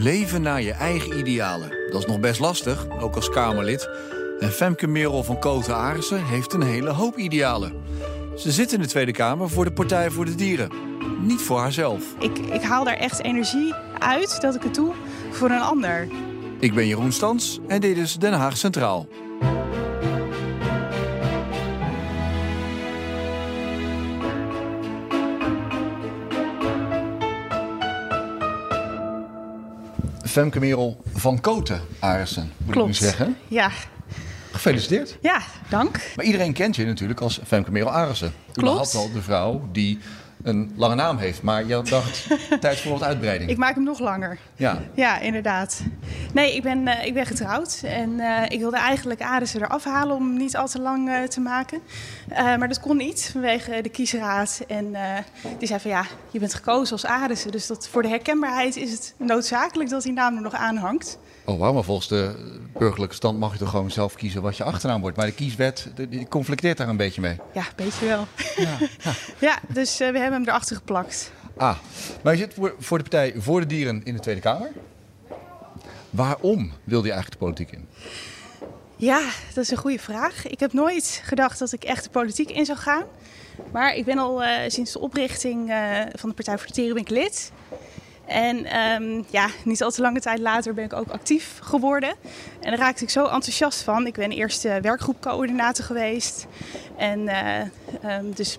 Leven naar je eigen idealen. Dat is nog best lastig, ook als Kamerlid. En Femke Merel van Koten Arissen heeft een hele hoop idealen. Ze zit in de Tweede Kamer voor de Partij voor de Dieren. Niet voor haarzelf. Ik, ik haal daar echt energie uit dat ik het doe voor een ander. Ik ben Jeroen Stans en dit is Den Haag Centraal. Femke Merel van Koten Arissen, moet ik nu zeggen. Ja. Gefeliciteerd. Ja, dank. Maar iedereen kent je natuurlijk als Femke Merel Arissen. Klopt. had al de vrouw die een lange naam heeft. Maar je dacht, tijd voor wat uitbreiding. Ik maak hem nog langer. Ja. Ja, inderdaad. Nee, ik ben, uh, ik ben getrouwd. En uh, ik wilde eigenlijk Arissen eraf halen om niet al te lang uh, te maken. maar dat kon niet vanwege de kiesraad. En die zei van ja, je bent gekozen als Arissen. Dus dat, voor de herkenbaarheid is het noodzakelijk dat die naam er nog aan hangt. Oh wauw, maar volgens de burgerlijke stand mag je toch gewoon zelf kiezen wat je achternaam wordt. Maar de kieswet die conflicteert daar een beetje mee. Ja, een beetje wel. Ja, ja. ja dus we hebben hem erachter geplakt. Ah, maar je zit voor, voor de Partij voor de Dieren in de Tweede Kamer. Waarom wilde je eigenlijk de politiek in? Ja, dat is een goede vraag. Ik heb nooit gedacht dat ik echt de politiek in zou gaan. Maar ik ben al uh, sinds de oprichting uh, van de Partij voor de Dieren ben ik lid. En um, ja, niet al te lange tijd later ben ik ook actief geworden. En daar raakte ik zo enthousiast van. Ik ben eerst uh, werkgroepcoördinator geweest. En um, dus,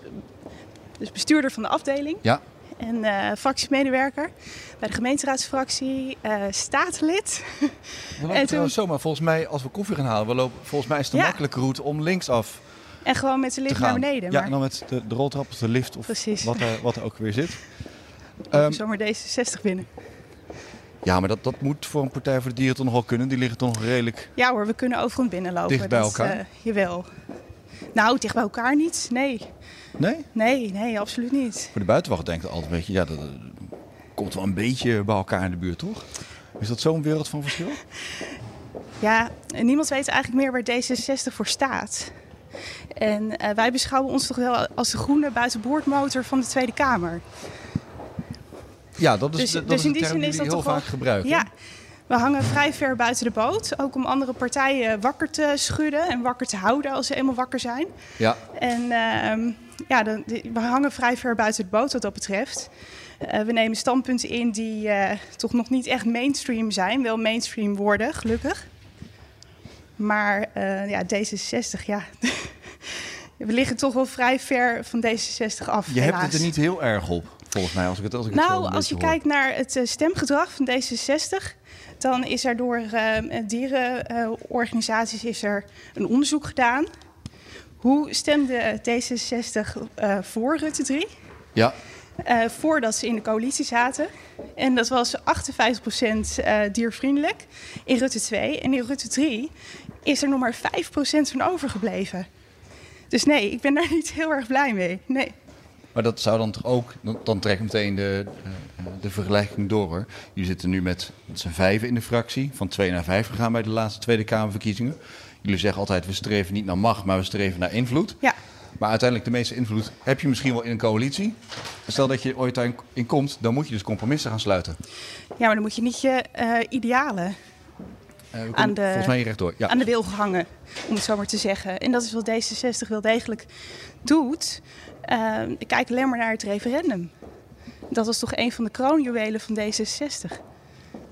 dus bestuurder van de afdeling. Ja. En uh, fractiemedewerker bij de gemeenteraadsfractie, staatslid. We lopen toen... zomaar, volgens mij, als we koffie gaan halen, we lopen, volgens mij is het ja. makkelijke route om linksaf En gewoon met de lift naar beneden. Ja, maar... en dan met de, de roltrap of de lift of Precies. wat er, wat er ook weer zit. Um, zomaar D66 binnen. Ja, maar dat, dat moet voor een Partij voor de Dieren toch nog wel kunnen. Die liggen toch nog redelijk. Ja hoor, we kunnen overal binnenlopen. Dicht bij elkaar? Uh, jawel. Nou, dicht bij elkaar niet. Nee. Nee? Nee, nee, absoluut niet. Voor de buitenwacht denkt altijd een beetje, ja, dat, dat komt wel een beetje bij elkaar in de buurt, toch? Is dat zo'n wereld van verschil? Ja, niemand weet eigenlijk meer waar D66 voor staat. En uh, wij beschouwen ons toch wel als de groene buitenboordmotor van de Tweede Kamer. Ja, dat is, dus, dat dus is in die zin is dat heel vaak gebruikt. Ja, we hangen vrij ver buiten de boot. Ook om andere partijen wakker te schudden en wakker te houden als ze eenmaal wakker zijn. Ja. En uh, ja, de, de, we hangen vrij ver buiten de boot wat dat betreft. Uh, we nemen standpunten in die uh, toch nog niet echt mainstream zijn. Wel mainstream worden, gelukkig. Maar uh, ja, D66, ja. we liggen toch wel vrij ver van D66 af. Je helaas. hebt het er niet heel erg op, volgens mij. Als ik het, als ik nou, het als je hoor. kijkt naar het stemgedrag van D66 dan is er door uh, dierenorganisaties uh, is er een onderzoek gedaan. Hoe stemde D66 uh, voor Rutte 3? Ja. Uh, voordat ze in de coalitie zaten. En dat was 58% diervriendelijk in Rutte 2. En in Rutte 3 is er nog maar 5% van overgebleven. Dus nee, ik ben daar niet heel erg blij mee. Nee. Maar dat zou dan toch ook, dan trek ik meteen de, de vergelijking door hoor. Jullie zitten nu met z'n vijven in de fractie, van twee naar vijf gegaan bij de laatste Tweede Kamerverkiezingen. Jullie zeggen altijd, we streven niet naar macht, maar we streven naar invloed. Ja. Maar uiteindelijk de meeste invloed heb je misschien wel in een coalitie. Stel dat je ooit daarin komt, dan moet je dus compromissen gaan sluiten. Ja, maar dan moet je niet je uh, idealen uh, aan, de, volgens mij rechtdoor. Ja. aan de wil hangen, om het zo maar te zeggen. En dat is wat D66 wel degelijk doet. Uh, ik kijk alleen maar naar het referendum. Dat was toch een van de kroonjuwelen van D66.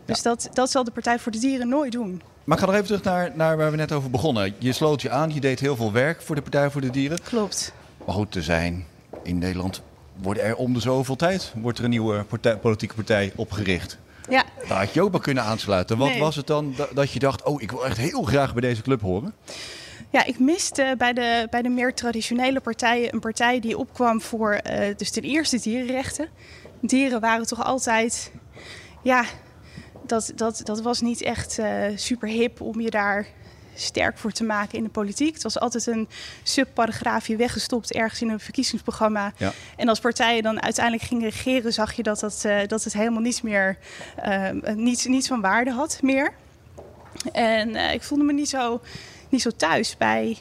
Dus ja. dat, dat zal de Partij voor de Dieren nooit doen. Maar ik ga nog even terug naar, naar waar we net over begonnen. Je sloot je aan, je deed heel veel werk voor de Partij voor de Dieren. Klopt. Maar goed, er zijn in Nederland, wordt er om de zoveel tijd wordt er een nieuwe partij, politieke partij opgericht. Ja. Daar had je ook wel kunnen aansluiten. Wat Nee. was het dan dat je dacht, oh, ik wil echt heel graag bij deze club horen? Ja, ik miste bij de, bij de meer traditionele partijen een partij die opkwam voor eh, dus ten eerste dierenrechten. Dieren waren toch altijd, ja, dat, dat, dat was niet echt eh, super hip om je daar sterk voor te maken in de politiek. Het was altijd een subparagraafje weggestopt ergens in een verkiezingsprogramma. Ja. En als partijen dan uiteindelijk gingen regeren, zag je dat, dat, eh, dat het helemaal niets meer, niets, niets van waarde had meer. En ik voelde me niet zo, niet zo thuis bij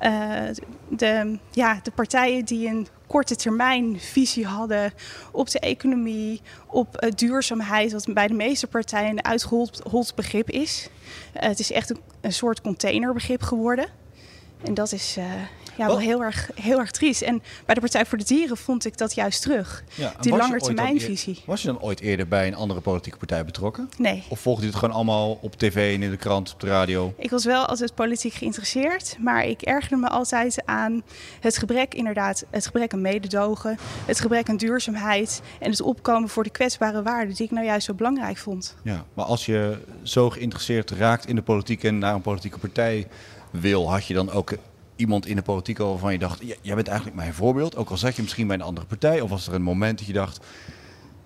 uh, de, ja, de partijen die een korte termijn visie hadden op de economie, op uh, duurzaamheid, wat bij de meeste partijen een uitgehold begrip is. Uh, het is echt een, een, soort containerbegrip geworden. En dat is, ja, wel heel erg, heel erg triest. En bij de Partij voor de Dieren vond ik dat juist terug. Ja, die langetermijnvisie. Was je dan ooit eerder bij een andere politieke partij betrokken? Nee. Of volgde je het gewoon allemaal op tv en in de krant, op de radio? Ik was wel altijd politiek geïnteresseerd. Maar ik ergerde me altijd aan het gebrek, inderdaad, het gebrek aan mededogen. Het gebrek aan duurzaamheid. En het opkomen voor de kwetsbare waarden die ik nou juist zo belangrijk vond. Ja, maar als je zo geïnteresseerd raakt in de politiek en naar een politieke partij wil, had je dan ook iemand in de politiek waarvan je dacht, jij bent eigenlijk mijn voorbeeld. Ook al zat je misschien bij een andere partij. Of was er een moment dat je dacht,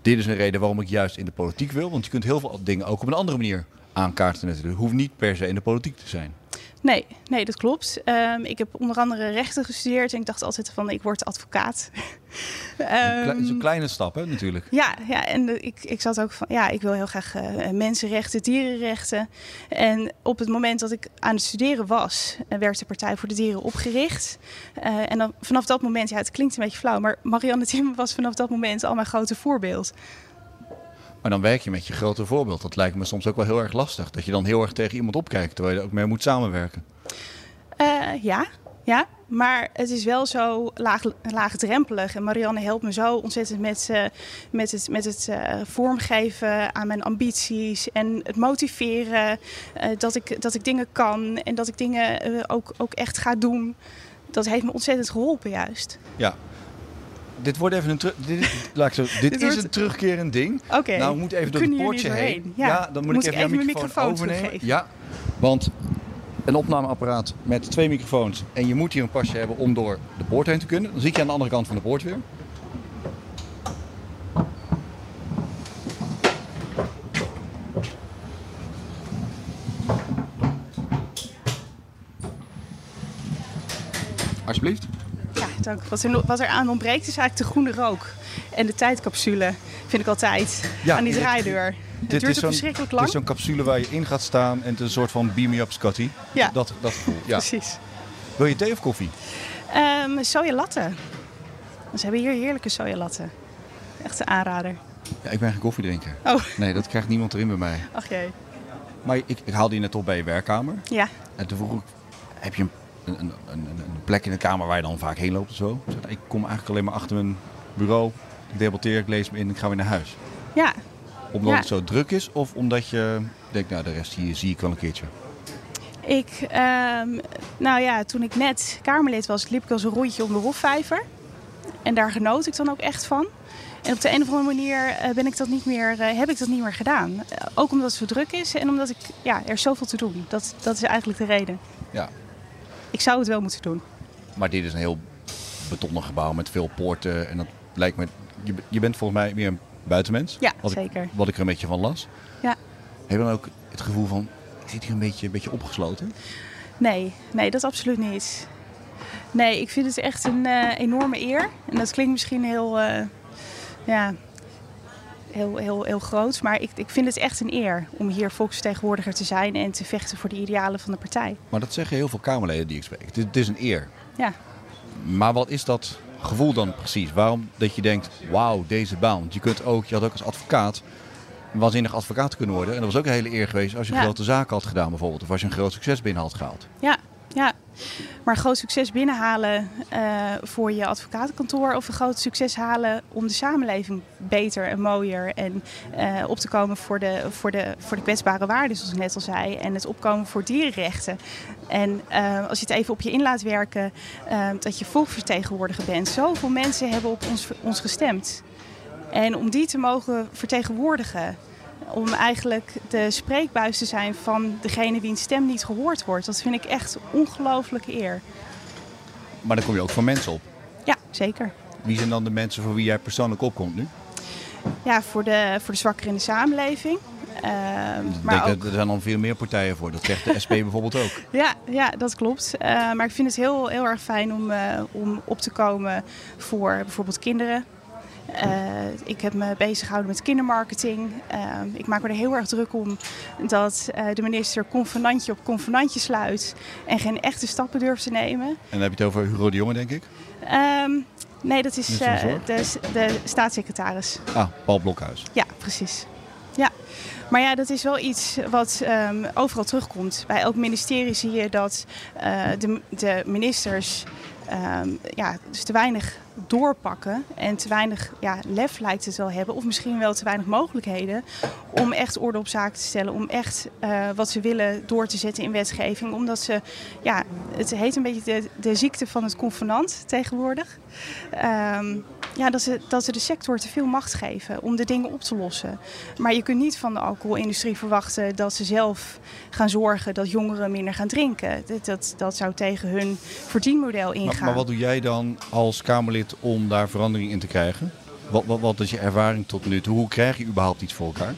dit is een reden waarom ik juist in de politiek wil. Want je kunt heel veel dingen ook op een andere manier aankaarten. Het hoeft niet per se in de politiek te zijn. Nee, nee, dat klopt. Um, ik heb onder andere rechten gestudeerd en ik dacht altijd van ik word advocaat. um, dat is een kleine stap, hè, natuurlijk. Ja, ja en ik, ik zat ook van ja, ik wil heel graag uh, mensenrechten, dierenrechten. En op het moment dat ik aan het studeren was, uh, werd de Partij voor de Dieren opgericht. Uh, en dan vanaf dat moment, ja, het klinkt een beetje flauw, maar Marianne Timmer was vanaf dat moment al mijn grote voorbeeld. Maar dan werk je met je grote voorbeeld. Dat lijkt me soms ook wel heel erg lastig. Dat je dan heel erg tegen iemand opkijkt, terwijl je ook mee moet samenwerken. Uh, ja, ja, maar het is wel zo laag, laagdrempelig. En Marianne helpt me zo ontzettend met, uh, met het, met het uh, vormgeven aan mijn ambities. En het motiveren dat, ik, dat ik dingen kan. En dat ik dingen ook, ook echt ga doen. Dat heeft me ontzettend geholpen juist. Ja, dit wordt even een terug. Dit, laat zo, dit, dit is een terugkerend ding. Oké. Okay. Nou, we moeten even door het poortje heen. Ja. ja. dan moet, moet ik even, jouw microfoon, microfoon overnemen. Ja, want een opnameapparaat met twee microfoons en je moet hier een pasje hebben om door de poort heen te kunnen. Dan zie ik je aan de andere kant van de poort weer. Alsjeblieft. Wat er, wat er aan ontbreekt is eigenlijk de groene rook. En de tijdcapsule vind ik altijd aan die draaideur. Dit, het duurt is verschrikkelijk lang. Het is zo'n capsule waar je in gaat staan en het is een soort van beam me up Scotty. Ja. Dat, dat gevoel. Ja. Precies. Wil je thee of koffie? Um, sojalatte. Ze hebben hier heerlijke sojalatte. Echt een aanrader. Ja, ik ben geen koffiedrinker. Oh. Nee, dat krijgt niemand erin bij mij. Ach jee. Maar ik, ik haalde je net op bij je werkkamer. Ja. En toen vroeg ik, heb je een een, een, een, plek in de kamer waar je dan vaak heen loopt of zo. Ik kom eigenlijk alleen maar achter mijn bureau. Ik debatteer, ik lees me in en ik ga weer naar huis. Ja. Omdat het zo druk is of omdat je denkt, nou de rest hier zie ik wel een keertje? Ik, um, nou ja, toen ik net Kamerlid was, liep ik als een rondje om de Hofvijver. En daar genoot ik dan ook echt van. En op de een of andere manier uh, ben ik dat niet meer, uh, heb ik dat niet meer gedaan. Uh, ook omdat het zo druk is en omdat ik, ja, er is zoveel te doen. Dat, dat is eigenlijk de reden. Ja, ik zou het wel moeten doen. Maar dit is een heel betonnen gebouw met veel poorten. En dat lijkt me. Je, je bent volgens mij meer een buitenmens. Ja, wat zeker. Ik, wat ik er een beetje van las. Ja. Heb je dan ook het gevoel van. Ik zit hier een beetje, een beetje opgesloten? Nee, nee, dat absoluut niet. Nee, ik vind het echt een uh, enorme eer. En dat klinkt misschien heel. Uh, ja, heel, heel, heel groot. Maar ik, ik vind het echt een eer om hier volksvertegenwoordiger te zijn en te vechten voor de idealen van de partij. Maar dat zeggen heel veel Kamerleden die ik spreek. Het, het is een eer. Ja. Maar wat is dat gevoel dan precies? Waarom dat je denkt, wauw, deze baan. Want je, kunt ook, je had ook als advocaat een waanzinnig advocaat kunnen worden. En dat was ook een hele eer geweest als je ja. grote zaken had gedaan bijvoorbeeld. Of als je een groot succes binnen had gehaald. Ja, ja. Maar groot succes binnenhalen uh, voor je advocatenkantoor of een groot succes halen om de samenleving beter en mooier en uh, op te komen voor de, voor, de, voor de kwetsbare waarden, zoals ik net al zei, en het opkomen voor dierenrechten. En uh, als je het even op je in laat werken, dat je volksvertegenwoordiger bent. Zoveel mensen hebben op ons, ons gestemd. En om die te mogen vertegenwoordigen, om eigenlijk de spreekbuis te zijn van degene wiens stem niet gehoord wordt. Dat vind ik echt ongelooflijke eer. Maar dan kom je ook van mensen op? Ja, zeker. Wie zijn dan de mensen voor wie jij persoonlijk opkomt nu? Ja, voor de, voor de zwakkeren in de samenleving. Uh, maar denk ook... er zijn dan veel meer partijen voor. Dat zegt de SP bijvoorbeeld ook. Ja, ja dat klopt. Uh, maar ik vind het heel, heel erg fijn om, uh, om op te komen voor bijvoorbeeld kinderen ik heb me bezig gehouden met kindermarketing. ik maak me er heel erg druk om dat de minister convenantje op convenantje sluit en geen echte stappen durft te nemen. En dan heb je het over Hugo de Jonge, denk ik? Ehm, nee, dat is de, de staatssecretaris. Ah, Paul Blokhuis. Ja, precies. Ja. Maar ja, dat is wel iets wat um, overal terugkomt. Bij elk ministerie zie je dat de, de, ministers um, ja, dus te weinig doorpakken en te weinig ja, lef lijkt het wel hebben, of misschien wel te weinig mogelijkheden om echt orde op zaken te stellen, om echt uh, wat ze willen door te zetten in wetgeving. Omdat ze, ja, het heet een beetje de, de ziekte van het convenant tegenwoordig. Um, ja, dat, ze, dat ze de sector te veel macht geven om de dingen op te lossen. Maar je kunt niet van de alcoholindustrie verwachten dat ze zelf gaan zorgen dat jongeren minder gaan drinken. Dat, dat, dat zou tegen hun verdienmodel ingaan. Maar, maar wat doe jij dan als Kamerlid om daar verandering in te krijgen? Wat, wat, wat is je ervaring tot nu toe? Hoe krijg je überhaupt iets voor elkaar?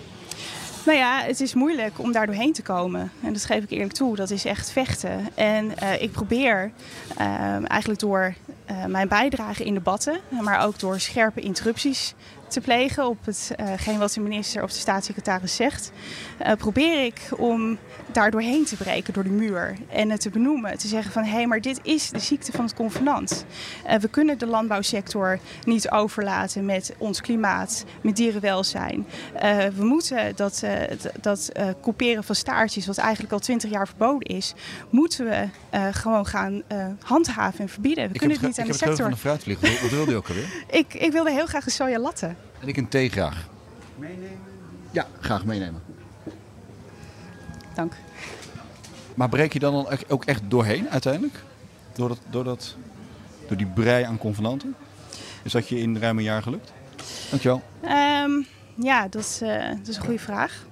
Nou ja, het is moeilijk om daar doorheen te komen. En dat geef ik eerlijk toe. Dat is echt vechten. En uh, ik probeer uh, eigenlijk door uh, mijn bijdrage in debatten, maar ook door scherpe interrupties te plegen op hetgeen uh, wat de minister of de staatssecretaris zegt, uh, probeer ik om daar doorheen te breken door de muur en het te benoemen. Te zeggen van hé, hey, maar dit is de ziekte van het convenant. Uh, we kunnen de landbouwsector niet overlaten met ons klimaat, met dierenwelzijn. we moeten dat, dat couperen van staartjes, wat eigenlijk al twintig jaar verboden is, moeten we gewoon gaan handhaven en verbieden. We ik kunnen het niet aan de sector. Ik heb het van de Wat wilde je ook alweer? ik, ik wilde heel graag een soja latte. En ik een thee graag. Meenemen? Ja, graag meenemen. Dank. Maar breek je dan ook echt doorheen uiteindelijk? Door, dat, door, dat, door die brei aan convenanten? Is dat je in ruim een jaar gelukt? Dankjewel. Um, ja, dat is, uh, dat is een goede vraag.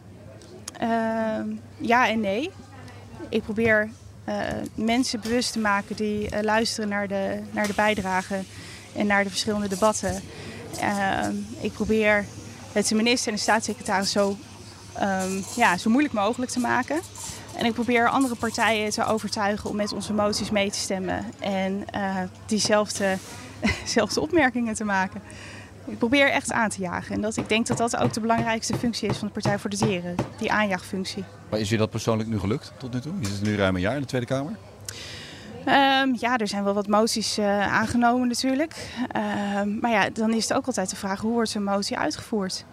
Uh, ja en nee. Ik probeer uh, mensen bewust te maken die uh, luisteren naar de, naar de bijdragen en naar de verschillende debatten. Ehm, ik probeer het de minister en de staatssecretaris zo, um, ja, zo moeilijk mogelijk te maken. En ik probeer andere partijen te overtuigen om met onze moties mee te stemmen en uh, diezelfde zelfde opmerkingen te maken. Ik probeer echt aan te jagen. En dat, ik denk dat dat ook de belangrijkste functie is van de Partij voor de Dieren, die aanjaagfunctie. Maar is je dat persoonlijk nu gelukt tot nu toe? Je zit nu ruim een jaar in de Tweede Kamer? Um, ja, er zijn wel wat moties uh, aangenomen natuurlijk. Um, maar ja, dan is het ook altijd de vraag hoe wordt zo'n motie uitgevoerd?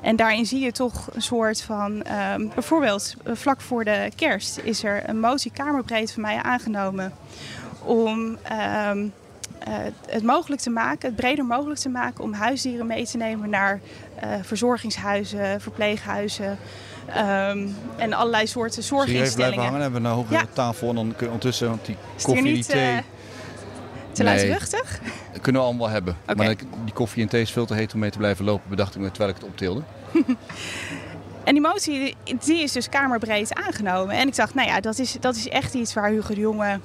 En daarin zie je toch een soort van, um, bijvoorbeeld uh, vlak voor de kerst is er een motie kamerbreed van mij aangenomen om het mogelijk te maken, het breder mogelijk te maken om huisdieren mee te nemen naar uh, verzorgingshuizen, verpleeghuizen um, en allerlei soorten zorginstellingen. Je blijven hangen, dan hebben we een hogere ja. tafel en dan kun je ondertussen want die koffie, niet, die thee. Uh, te nee, luidruchtig? Dat kunnen we allemaal hebben. Okay. Maar die koffie en thee is veel te heet om mee te blijven lopen, bedacht ik me terwijl ik het optilde. En die motie die is dus kamerbreed aangenomen. En ik dacht, nou ja, dat is, dat is echt iets waar Hugo de Jonge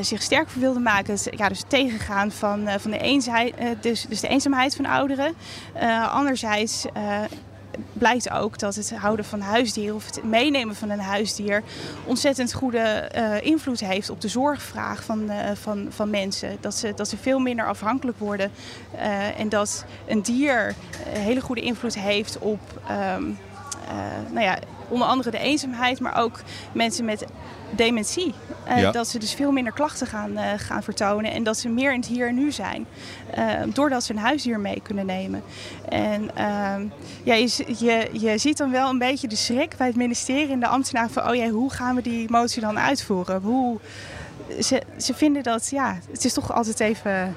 zich sterk voor wilde maken. Ja, dus tegengaan van, uh, van de, eenzaamheid, uh, dus, dus de eenzaamheid van ouderen. anderzijds blijkt ook dat het houden van huisdieren of het meenemen van een huisdier ontzettend goede invloed heeft op de zorgvraag van, van, van mensen. Dat ze, dat ze veel minder afhankelijk worden en dat een dier een hele goede invloed heeft op. Um, nou ja, onder andere de eenzaamheid, maar ook mensen met dementie. Uh, ja. Dat ze dus veel minder klachten gaan, uh, gaan vertonen en dat ze meer in het hier en nu zijn. Uh, doordat ze een huisdier mee kunnen nemen. En ehm, ja, je, je, je ziet dan wel een beetje de schrik bij het ministerie en de ambtenaren van... oh ja, hoe gaan we die motie dan uitvoeren? Hoe, ze, ze vinden dat, ja, het is toch altijd even...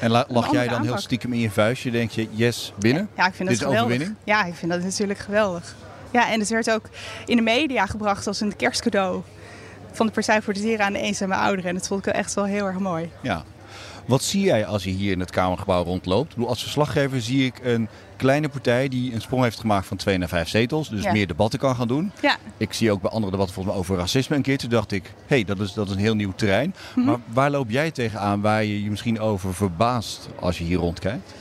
En lag jij dan aanpak. heel stiekem in je vuistje? Denk je, yes, binnen? Ja, ja ik vind dat Dit geweldig. Ja, ik vind dat natuurlijk geweldig. Ja, en het werd ook in de media gebracht als een kerstcadeau van de Partij voor de Dieren aan de eenzame ouderen. En dat vond ik echt wel heel erg mooi. Ja. Wat zie jij als je hier in het Kamergebouw rondloopt? Als verslaggever zie ik een kleine partij die een sprong heeft gemaakt van twee naar vijf zetels. Dus ja. meer debatten kan gaan doen. Ja. Ik zie ook bij andere debatten volgens mij over racisme een keer. Toen dacht ik, hé, hey, dat, is, dat is een heel nieuw terrein. Mm -hmm. Maar waar loop jij tegenaan waar je je misschien over verbaast als je hier rondkijkt?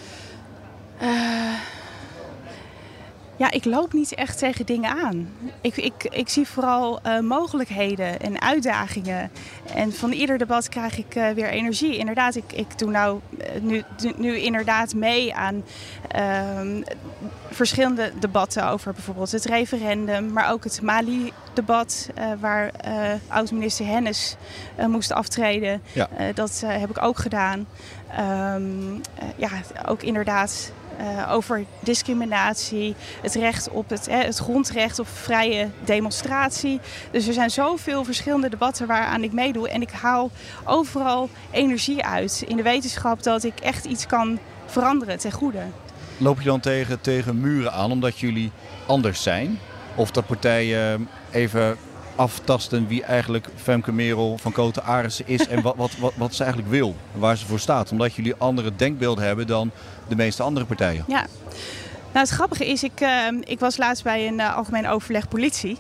Uh, Ja, ik loop niet echt tegen dingen aan. Ik, ik, ik zie vooral uh, mogelijkheden en uitdagingen. En van ieder debat krijg ik uh, weer energie. Inderdaad, ik, ik doe nou uh, nu, nu inderdaad mee aan ehm, verschillende debatten over bijvoorbeeld het referendum, maar ook het Mali-debat, waar oud-minister Hennis moest aftreden. Ja. dat heb ik ook gedaan. Um, ja, ook inderdaad uh, over discriminatie, het recht op het, het grondrecht op vrije demonstratie. Dus er zijn zoveel verschillende debatten waaraan ik meedoe. En ik haal overal energie uit in de wetenschap dat ik echt iets kan veranderen ten goede. Loop je dan tegen, tegen muren aan omdat jullie anders zijn? Of dat partijen even aftasten wie eigenlijk Femke Merel van Koten Arissen is en wat, wat, wat, wat ze eigenlijk wil. Waar ze voor staat. Omdat jullie andere denkbeelden hebben dan de meeste andere partijen. Ja. Nou, het grappige is, ik, uh, ik was laatst bij een uh, algemeen overleg politie.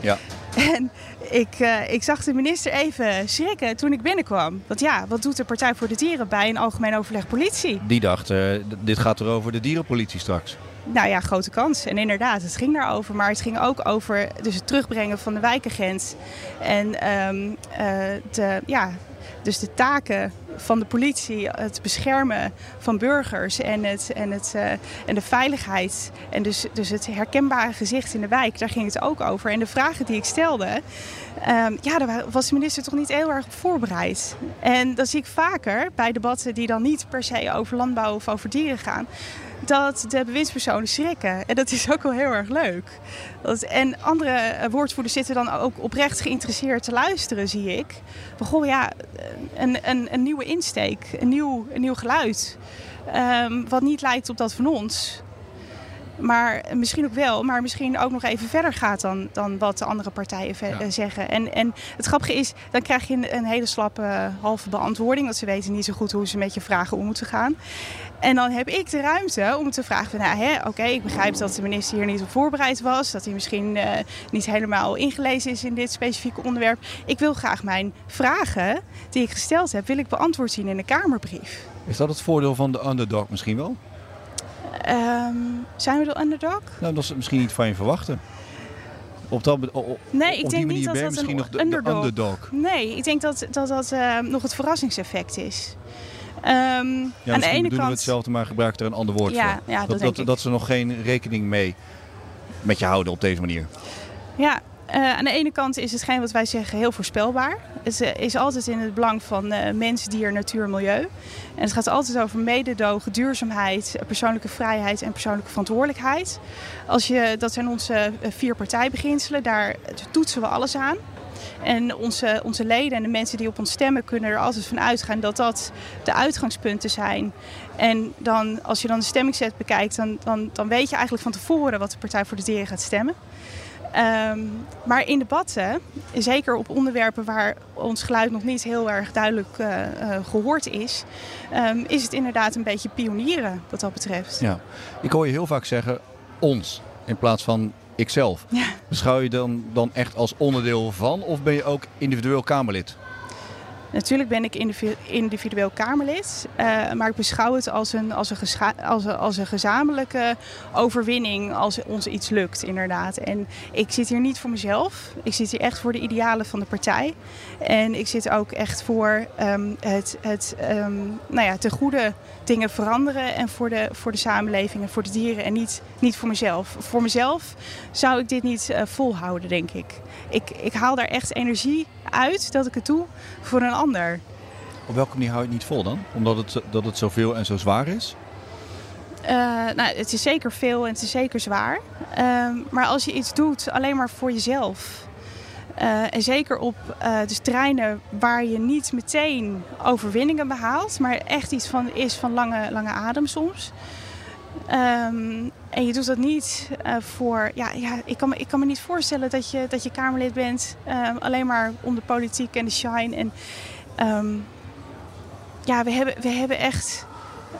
Ja. En ik, uh, ik zag de minister even schrikken toen ik binnenkwam. Want ja, wat doet de Partij voor de Dieren bij een algemeen overleg politie? Die dacht, dit gaat er over de dierenpolitie straks. Nou ja, grote kans. En inderdaad, het ging daarover. Maar het ging ook over dus het terugbrengen van de wijkagent. En um, de, ja, dus de taken van de politie, het beschermen van burgers en, het, en, het, uh, en de veiligheid. En dus, dus het herkenbare gezicht in de wijk, daar ging het ook over. En de vragen die ik stelde, um, ja, daar was de minister toch niet heel erg op voorbereid. En dat zie ik vaker bij debatten die dan niet per se over landbouw of over dieren gaan dat de bewindspersonen schrikken. En dat is ook wel heel erg leuk. En andere eh, woordvoerders zitten dan ook oprecht geïnteresseerd te luisteren, zie ik. Goh, ja, een, een, een nieuwe insteek, een nieuw, een nieuw geluid. Um, wat niet lijkt op dat van ons. Maar misschien ook wel, maar misschien ook nog even verder gaat dan, dan wat de andere partijen ja. zeggen. En, en het grappige is, dan krijg je een, een hele slappe halve beantwoording. Want ze weten niet zo goed hoe ze met je vragen om moeten gaan. En dan heb ik de ruimte om te vragen: nou, oké, ik begrijp dat de minister hier niet op voorbereid was. Dat hij misschien uh, niet helemaal ingelezen is in dit specifieke onderwerp. Ik wil graag mijn vragen die ik gesteld heb, wil ik beantwoord zien in een Kamerbrief. Is dat het voordeel van de underdog misschien wel? Um, zijn we de underdog? Nou, dat is misschien niet van je verwachten. Op, dat, op, nee, ik op denk niet dat dat misschien een nog de underdog. de underdog. Nee, ik denk dat dat, dat uh, nog het verrassingseffect is. Um, Ja, aan de ene doen we kant. hetzelfde, maar gebruik er een ander woord Ja, voor. ja, dat dat, denk dat, ik. dat ze nog geen rekening mee met je houden op deze manier. Ja, uh, aan de ene kant is hetgeen wat wij zeggen heel voorspelbaar. Het uh, is altijd in het belang van uh, mens, dier, natuur, milieu. En het gaat altijd over mededogen, duurzaamheid, persoonlijke vrijheid en persoonlijke verantwoordelijkheid. Als je, dat zijn onze vier partijbeginselen, daar toetsen we alles aan. En onze, onze leden en de mensen die op ons stemmen kunnen er altijd van uitgaan dat dat de uitgangspunten zijn. En dan, als je dan de stemmingset bekijkt, dan, dan, dan weet je eigenlijk van tevoren wat de Partij voor de Dieren gaat stemmen. Um, maar in debatten, zeker op onderwerpen waar ons geluid nog niet heel erg duidelijk uh, uh, gehoord is, um, is het inderdaad een beetje pionieren wat dat betreft. Ja. Ik hoor je heel vaak zeggen ons in plaats van ikzelf. Ja. Beschouw je dan, dan echt als onderdeel van of ben je ook individueel Kamerlid? Natuurlijk ben ik individueel Kamerlid, uh, maar ik beschouw het als een, als, een als, een, gezamenlijke overwinning als ons iets lukt, inderdaad. En ik zit hier niet voor mezelf, ik zit hier echt voor de idealen van de partij. En ik zit ook echt voor um, het, het um, nou ja, te goede dingen veranderen en voor de, voor de samenleving en voor de dieren en niet, niet voor mezelf. Voor mezelf zou ik dit niet uh, volhouden, denk ik. ik. Ik haal daar echt energie uit dat ik het doe voor een ander. Op welke manier hou je het niet vol dan? Omdat het, dat het zoveel en zo zwaar is? Uh, nou, het is zeker veel en het is zeker zwaar. Uh, maar als je iets doet alleen maar voor jezelf. Uh, en zeker op dus terreinen waar je niet meteen overwinningen behaalt, maar echt iets van is van lange, lange adem soms. Um, en je doet dat niet uh, voor. Ja, ja ik, kan me, ik kan me niet voorstellen dat je, dat je Kamerlid bent um, alleen maar om de politiek en de shine. En um, ja, we hebben, we hebben echt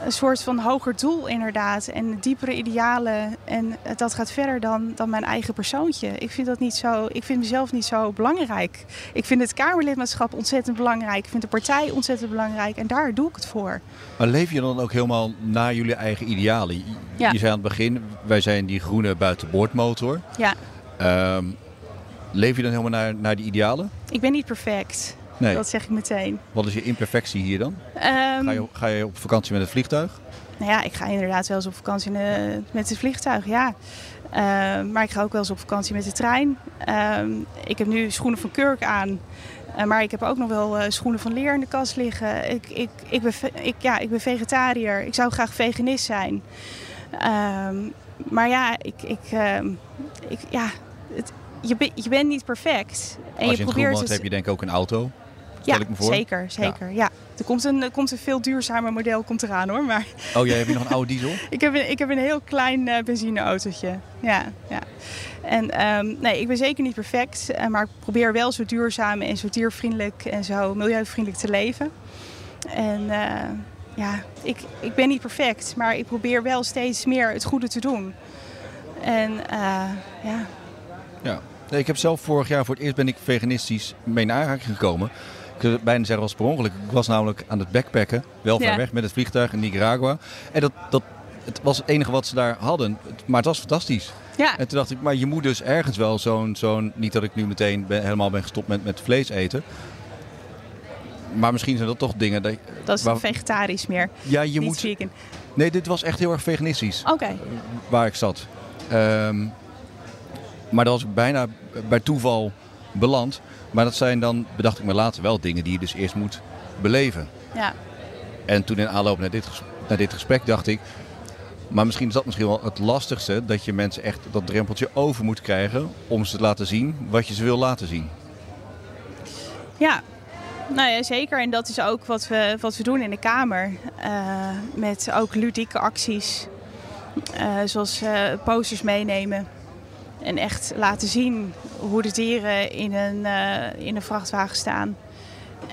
een soort van hoger doel inderdaad. En diepere idealen. En dat gaat verder dan, dan mijn eigen persoontje. Ik vind dat niet zo. Ik vind mezelf niet zo belangrijk. Ik vind het Kamerlidmaatschap ontzettend belangrijk. Ik vind de partij ontzettend belangrijk. En daar doe ik het voor. Maar leef je dan ook helemaal naar jullie eigen idealen? Ja. Je zei aan het begin, wij zijn die groene buitenboordmotor. Ja, Ehm, leef je dan helemaal naar, naar die idealen? ik ben niet perfect. Nee. Dat zeg ik meteen. Wat is je imperfectie hier dan? Ehm, Ga je, ga je op vakantie met het vliegtuig? Nou ja, ik ga inderdaad wel eens op vakantie met het vliegtuig, ja. Ehm, maar ik ga ook wel eens op vakantie met de trein. Ehm, ik heb nu schoenen van Kurk aan. Eh, maar ik heb ook nog wel eh, schoenen van leer in de kast liggen. Ik, ik, ik, ben, ik, ja, ik ben vegetariër. Ik zou graag veganist zijn. Maar ja, ik, ik, ik, ja het, je, ben- je bent niet perfect. En Als je in het groen probeert woont, heb je denk ik ook een auto. Ja, ik me voor. zeker, zeker. Ja. Er, komt een, er komt een veel duurzamer model komt eraan hoor. Maar Oh, jij hebt nog een oude diesel? ik heb een, ik heb een heel klein eh, benzineautootje. Ja, ja. En ehm, nee, ik ben zeker niet perfect. eh, maar ik probeer wel zo duurzaam en zo diervriendelijk en zo milieuvriendelijk te leven. En eh, ja, ik, ik ben niet perfect. Maar ik probeer wel steeds meer het goede te doen. En ja, Ja. Nee, ik heb zelf vorig jaar voor het eerst ben ik veganistisch mee in aanraking gekomen. Ik zou bijna zeggen was per ongeluk. Ik was namelijk aan het backpacken, wel ver Ja. weg met het vliegtuig in Nicaragua. En dat, dat, het was het enige wat ze daar hadden. Maar het was fantastisch. ja, En toen dacht ik, maar je moet dus ergens wel zo'n, zo'n niet dat ik nu meteen ben, helemaal ben gestopt met, met vlees eten. Maar misschien zijn dat toch dingen dat, dat is waar- vegetarisch meer. ja, je niet moet. vegan. Nee, dit was echt heel erg veganistisch. Oké, waar ik zat. Ehm, maar dat was ik bijna bij toeval beland. Maar dat zijn dan, bedacht ik me later, wel dingen die je dus eerst moet beleven. ja. En toen in aanloop naar dit, naar dit gesprek dacht ik... Maar misschien is dat misschien wel het lastigste. Dat je mensen echt dat drempeltje over moet krijgen. Om ze te laten zien wat je ze wil laten zien. Ja, nou ja, zeker. En dat is ook wat we, wat we doen in de Kamer. Eh, met ook ludieke acties. Eh, zoals eh, posters meenemen. En echt laten zien hoe de dieren in een, eh, in een vrachtwagen staan.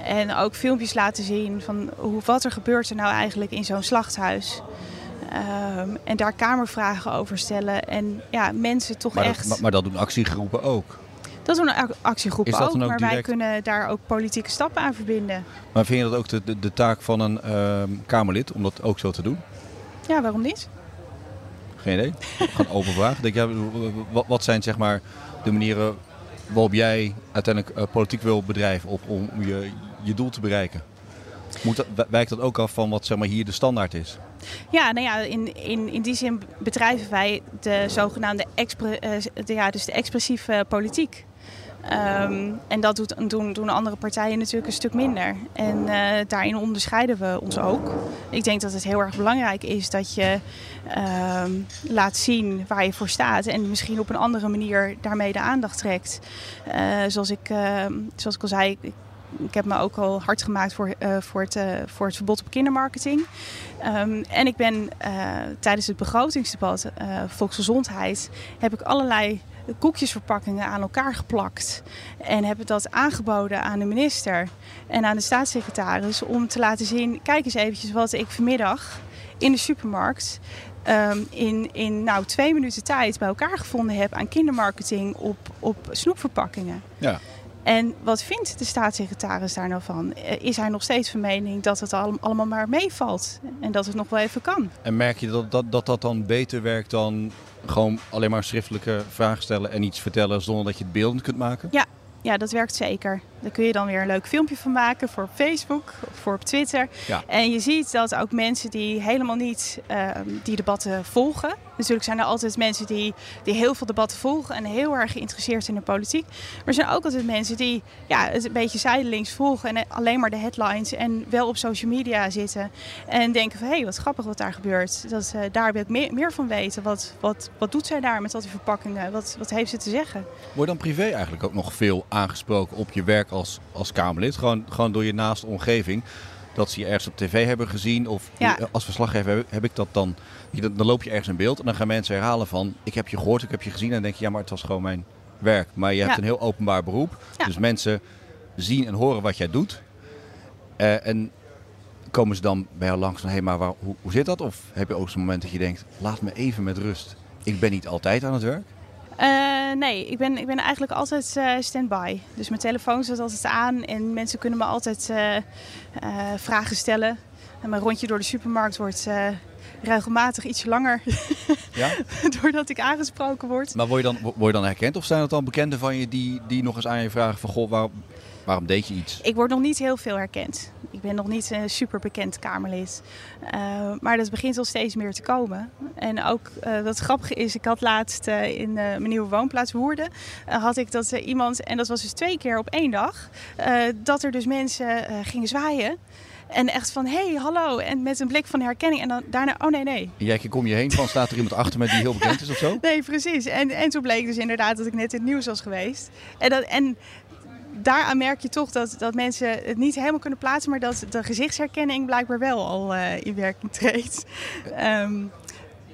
En ook filmpjes laten zien van hoe, wat er gebeurt er nou eigenlijk in zo'n slachthuis. Ehm, en daar kamervragen over stellen. En ja, mensen toch Maar, echt... dat, maar, maar dat doen actiegroepen ook. Dat doen ac- actiegroepen ook, maar wij kunnen daar ook politieke stappen aan verbinden. Maar vind je dat ook de, de, de taak van een ehm, Kamerlid om dat ook zo te doen? Ja, waarom niet? Geen idee. Gewoon open vraag. Denk, jij, wat, zijn zeg maar de manieren waarop jij uiteindelijk eh, politiek wil bedrijven op, om je, je doel te bereiken? Moet dat, wij- wijkt dat ook af van wat zeg maar, hier de standaard is? Ja, nou ja, in, in, in die zin bedrijven wij de zogenaamde eh, ja, dus de expressieve politiek. Ehm, en dat doet, doen, doen andere partijen natuurlijk een stuk minder. En eh, daarin onderscheiden we ons ook. Ik denk dat het heel erg belangrijk is dat je ehm, laat zien waar je voor staat. En misschien op een andere manier daarmee de aandacht trekt. Eh, zoals, ik, ehm, zoals ik al zei, ik, ik heb me ook al hard gemaakt voor, eh, voor, het, voor het verbod op kindermarketing. En ik ben tijdens het begrotingsdebat Volksgezondheid heb ik allerlei koekjesverpakkingen aan elkaar geplakt. En heb dat aangeboden aan de minister en aan de staatssecretaris om te laten zien, kijk eens eventjes wat ik vanmiddag in de supermarkt ehm, in, in nou, twee minuten tijd bij elkaar gevonden heb aan kindermarketing op, op snoepverpakkingen. Ja. En wat vindt de staatssecretaris daar nou van? Eh, Is hij nog steeds van mening dat het al- allemaal maar meevalt en dat het nog wel even kan? En merk je dat dat, dat dat dan beter werkt dan gewoon alleen maar schriftelijke vragen stellen en iets vertellen zonder dat je het beeldend kunt maken? Ja, dat werkt zeker. Daar kun je dan weer een leuk filmpje van maken voor op Facebook of voor op Twitter. Ja. En je ziet dat ook mensen die helemaal niet ehm, die debatten volgen. Natuurlijk zijn er altijd mensen die, die heel veel debatten volgen en heel erg geïnteresseerd zijn in de politiek. Maar er zijn ook altijd mensen die ja, het een beetje zijdelings volgen en alleen maar de headlines en wel op social media zitten. En denken van hé, hey, wat grappig wat daar gebeurt. Dat, eh, daar wil ik meer, meer van weten. Wat, wat, wat doet zij daar met al die verpakkingen? Wat, wat heeft ze te zeggen? Word dan privé eigenlijk ook nog veel aangesproken op je werk als, als Kamerlid? Gewoon, gewoon door je naaste omgeving. Dat ze je ergens op tv hebben gezien. Of Ja. als verslaggever heb, heb ik dat dan. Dan loop je ergens in beeld en dan gaan mensen herhalen van... Ik heb je gehoord, ik heb je gezien. En dan denk je, ja, maar het was gewoon mijn werk. Maar je hebt Ja. een heel openbaar beroep. Ja. Dus mensen zien en horen wat jij doet. Eh, en Komen ze dan bij jou langs van, hé, hey, maar waar, hoe, hoe zit dat? Of heb je ook zo'n moment dat je denkt, laat me even met rust. Ik ben niet altijd aan het werk. Uh, nee, ik ben, ik ben eigenlijk altijd uh, stand-by. Dus mijn telefoon staat altijd aan en mensen kunnen me altijd uh, vragen stellen. En mijn rondje door de supermarkt wordt regelmatig iets langer. Ja? Doordat ik aangesproken word. Maar word je, dan, word je dan herkend of zijn het dan bekenden van je die, die nog eens aan je vragen van goh, waarom, waarom deed je iets? Ik word nog niet heel veel herkend. Ik ben nog niet een super bekend Kamerlid. Uh, maar dat begint al steeds meer te komen. En ook uh, wat grappige is, ik had laatst uh, in mijn nieuwe woonplaats Woerden, had ik dat iemand, en dat was dus twee keer op één dag, dat er dus mensen gingen zwaaien. En echt van, hey, hallo. En met een blik van herkenning. En dan daarna, oh nee, nee. En jij kom je heen van, staat er iemand achter me die heel bekend is of zo? Nee, precies. En, en toen bleek dus inderdaad dat ik net in het nieuws was geweest. En, dat, en daaraan merk je toch dat, dat mensen het niet helemaal kunnen plaatsen. Maar dat de gezichtsherkenning blijkbaar wel al uh, in werking treedt. Um,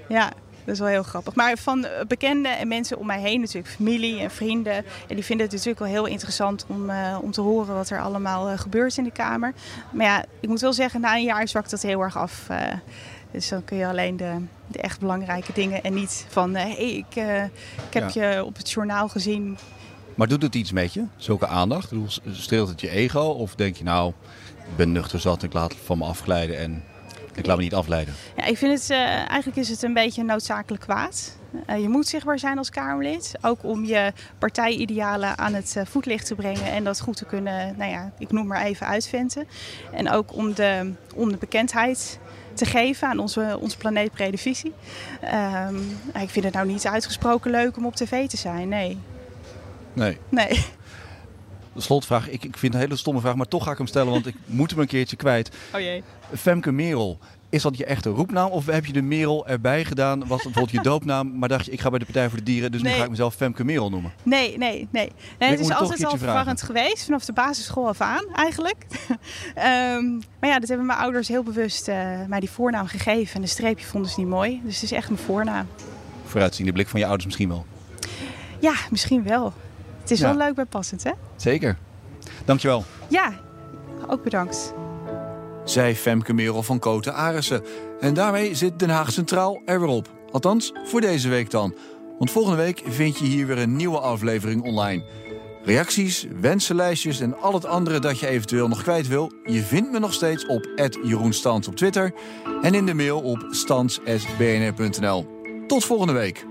ja, dat is wel heel grappig. Maar van bekenden en mensen om mij heen, natuurlijk familie en vrienden. En die vinden het natuurlijk wel heel interessant om, uh, om te horen wat er allemaal uh, gebeurt in de Kamer. Maar ja, ik moet wel zeggen, na een jaar zwakt dat heel erg af. Dus dan kun je alleen de, de echt belangrijke dingen en niet van... hé, hey, ik, ik heb ja. je op het journaal gezien. Maar doet het iets met je, zulke aandacht? Streelt het je ego of denk je nou, ik ben nuchter zat, ik laat van me afglijden en ik laat me niet afleiden. Ja, ik vind het, uh, eigenlijk is het een beetje noodzakelijk kwaad. Uh, je moet zichtbaar zijn als Kamerlid. Ook om je partijidealen aan het uh, voetlicht te brengen. En dat goed te kunnen, nou ja, ik noem maar even uitventen. En ook om de, om de bekendheid te geven aan onze, onze visie. Um, ik vind het nou niet uitgesproken leuk om op tv te zijn, nee. Nee. Nee. De slotvraag, ik, ik vind het een hele stomme vraag, maar toch ga ik hem stellen, want ik moet hem een keertje kwijt. Oh jee. Femke Merel, is dat je echte roepnaam of heb je de Merel erbij gedaan? Was het bijvoorbeeld je doopnaam, maar dacht je ik ga bij de Partij voor de Dieren, dus nee. nu ga ik mezelf Femke Merel noemen? Nee, nee, nee. nee het is altijd al verwarrend geweest, vanaf de basisschool af aan eigenlijk. um, maar ja, dat hebben mijn ouders heel bewust uh, mij die voornaam gegeven en de streepje vonden ze niet mooi. Dus het is echt mijn voornaam. Vooruitziende blik van je ouders misschien wel? Ja, misschien wel. Het is ja. wel leuk bij passend, hè? Zeker. Dankjewel. Ja, ook bedankt. Zij Femke Merel van Koten Arissen. En daarmee zit Den Haag Centraal er weer op. Althans, voor deze week dan. Want volgende week vind je hier weer een nieuwe aflevering online. Reacties, wensenlijstjes en al het andere dat je eventueel nog kwijt wil... je vindt me nog steeds op Jeroen Stans op Twitter... en in de mail op stans.bnr.nl. Tot volgende week.